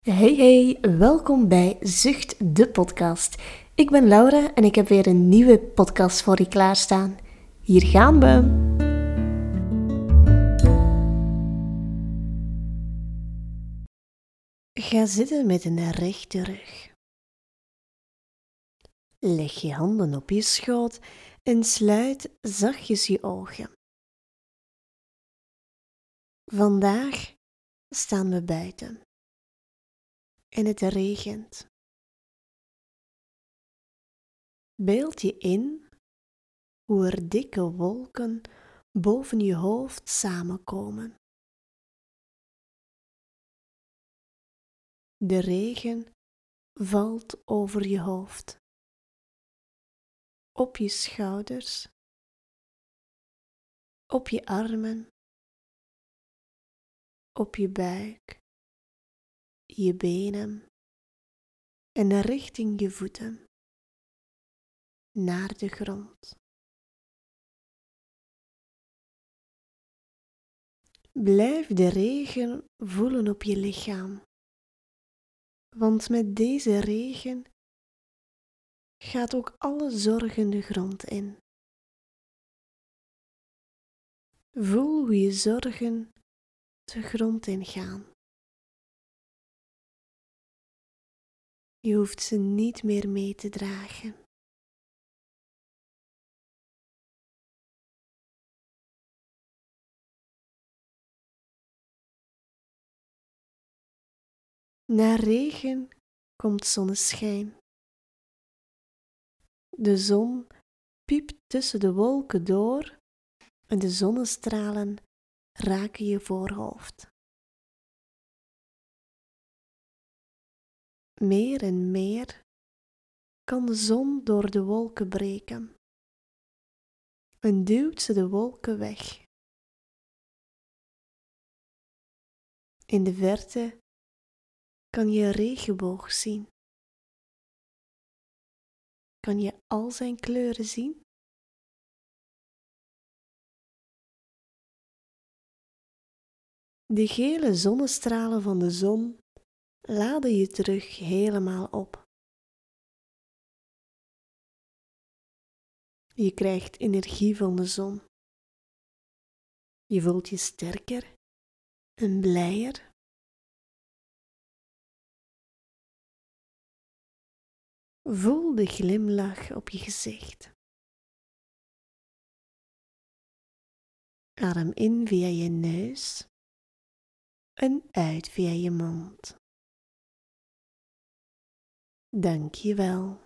Hey hey, welkom bij Zucht de podcast. Ik ben Laura en ik heb weer een nieuwe podcast voor je klaarstaan. Hier gaan we. Ga zitten met een rechte rug. Leg je handen op je schoot en sluit zachtjes je ogen. Vandaag staan we buiten en het regent. Beeld je in hoe er dikke wolken boven je hoofd samenkomen. De regen valt over je hoofd, op je schouders, op je armen, op je buik je benen en richting je voeten naar de grond. Blijf de regen voelen op je lichaam, want met deze regen gaat ook alle zorgen de grond in. Voel hoe je zorgen de grond ingaan. Je hoeft ze niet meer mee te dragen. Na regen komt zonneschijn. De zon piept tussen de wolken door en de zonnestralen raken je voorhoofd. Meer en meer kan de zon door de wolken breken en duwt ze de wolken weg. In de verte kan je een regenboog zien. Kan je al zijn kleuren zien? De gele zonnestralen van de zon laden je terug helemaal op. Je krijgt energie van de zon. Je voelt je sterker en blijer. Voel de glimlach op je gezicht. Adem in via je neus en uit via je mond. Dank je wel.